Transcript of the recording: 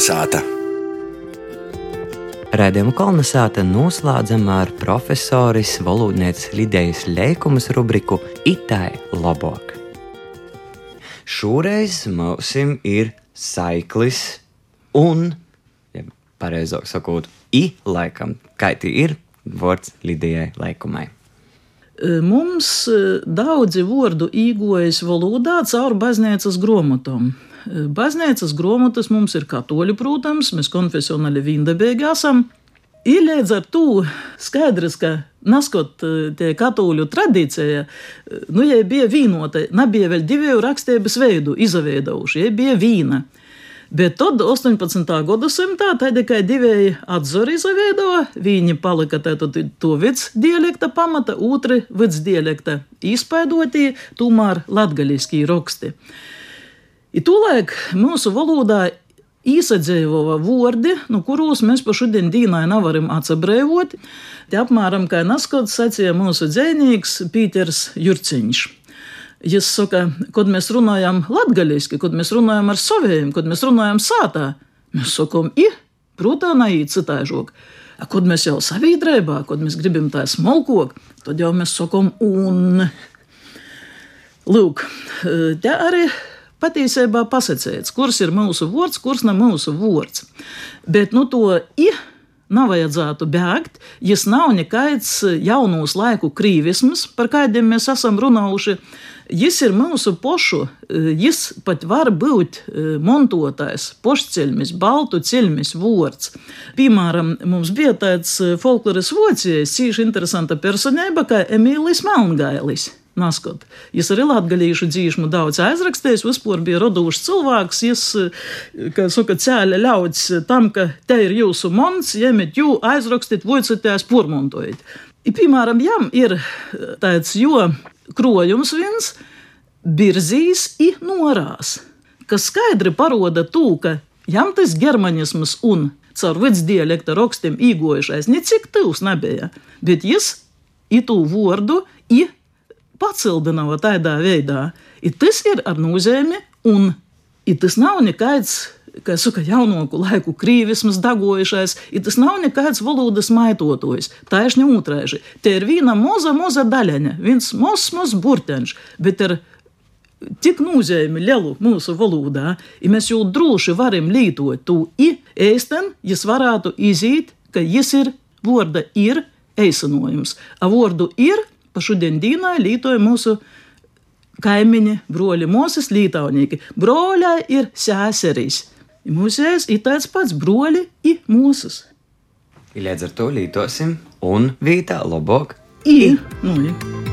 kolnesāta. Rādījumu kolonizāta noslēdzam ar profesoris valodnieces Lidijas Leikumas rubriku Itai labāk. Šoreiz mums ir saiklis un, ja pareizāk sakot, i laikam, kā tī ir vārds Lidijai Leikumai. Mums daudzi vārdu īgojas valodā caur baznīcas grāmatām. Baznīcas grāmatas mums ir katoļi, protams, mēs konfesionāli vīndabēgi esam. Ir līdz ar to skaidrs, ka naskot tie katoļu tradīcija, nu, ja bija vīnota, nebija vēl divu rakstības veidu izveidojuši, ja bija vīna. Bet tad 18. gadsimtā tikai divi atzori izveidoja. Viņi palika to vidas dialekta pamata, otri vidas dialekta izpēdotī, tomēr latgaļiskī raksti. I tūlēk mūsu valodā īsadzējoja vārdi, no kurus mēs pa šodien dīnai nevaram atsabrēvot. Te apmēram kā naskots sacīja mūsu dzēnīgs Pīters Jurciņš. Viņš saka, kad mēs runājam latviešu, kad mēs runājam ar saviem, kad mēs runājam sātā, mēs sakām, i, protā, naiet citāžok. Kad mēs jau savīdrībā, kad mēs gribam tā smalkot, tad jau mēs sakām, un. Lūk, te arī patiesībā pasakīts, kurš ir mūsu vārds, kurš nav mūsu vārds. Bet nu, to i nav vajadzētu bēgt, ja nav nekāds jaunos laiku krīvisms, par kādiem mēs esam runājuši. Jis ir mūsu pošu, jis pat var būt montotājs, pošceļmis, baltu ceļmis vārds. Piemēram, mums bija tāds folkloras vocijas, cīši interesanta personība, kā Emīlis Melngailis. Naskot. Jis arī latgadījuši dzīšmu daudz aizrakstījis, vispār bija radušs cilvēks, jis, kā saka, cēļa ļauts tam, ka te ir jūsu mons, ņemiet jū, aizrakstiet, voicatās, pormontojiet. Piemēram, jam ir tāds, jo krojums viens birzīs i norās, kas skaidri paroda to, ka jam tas germanisms un caur vidas dialekta rakstiem īgojušais necik tūs nebija, bet jis itu vārdu i pacildināja tādā veidā. I tas ir ar nozīmi, un tas nav nekāds. Kā saka, jaunāku laiku krīvisms, dagojušais, ir tas nav nekāds valodas maitotojs. Tā ir ņūtrēži. Te ir viena moza, moza daļaņa, viens mos, mos burteņš, bet ir tik nozīmi lielu mūsu valodā, ja mēs jau droši varam lietot to i ēsten, jis varētu iziet, ka jis ir vārda ir eisanojums. A vārdu ir pa šodien dīnai lītoja mūsu kaimiņi, broļi, mūsu lītaunieki. Broļai ir seserīs. Mūsēs ir tāds pats broļi, ir mūsus. Līdz ar to lītosim un vītā labāk. I, nu, ja.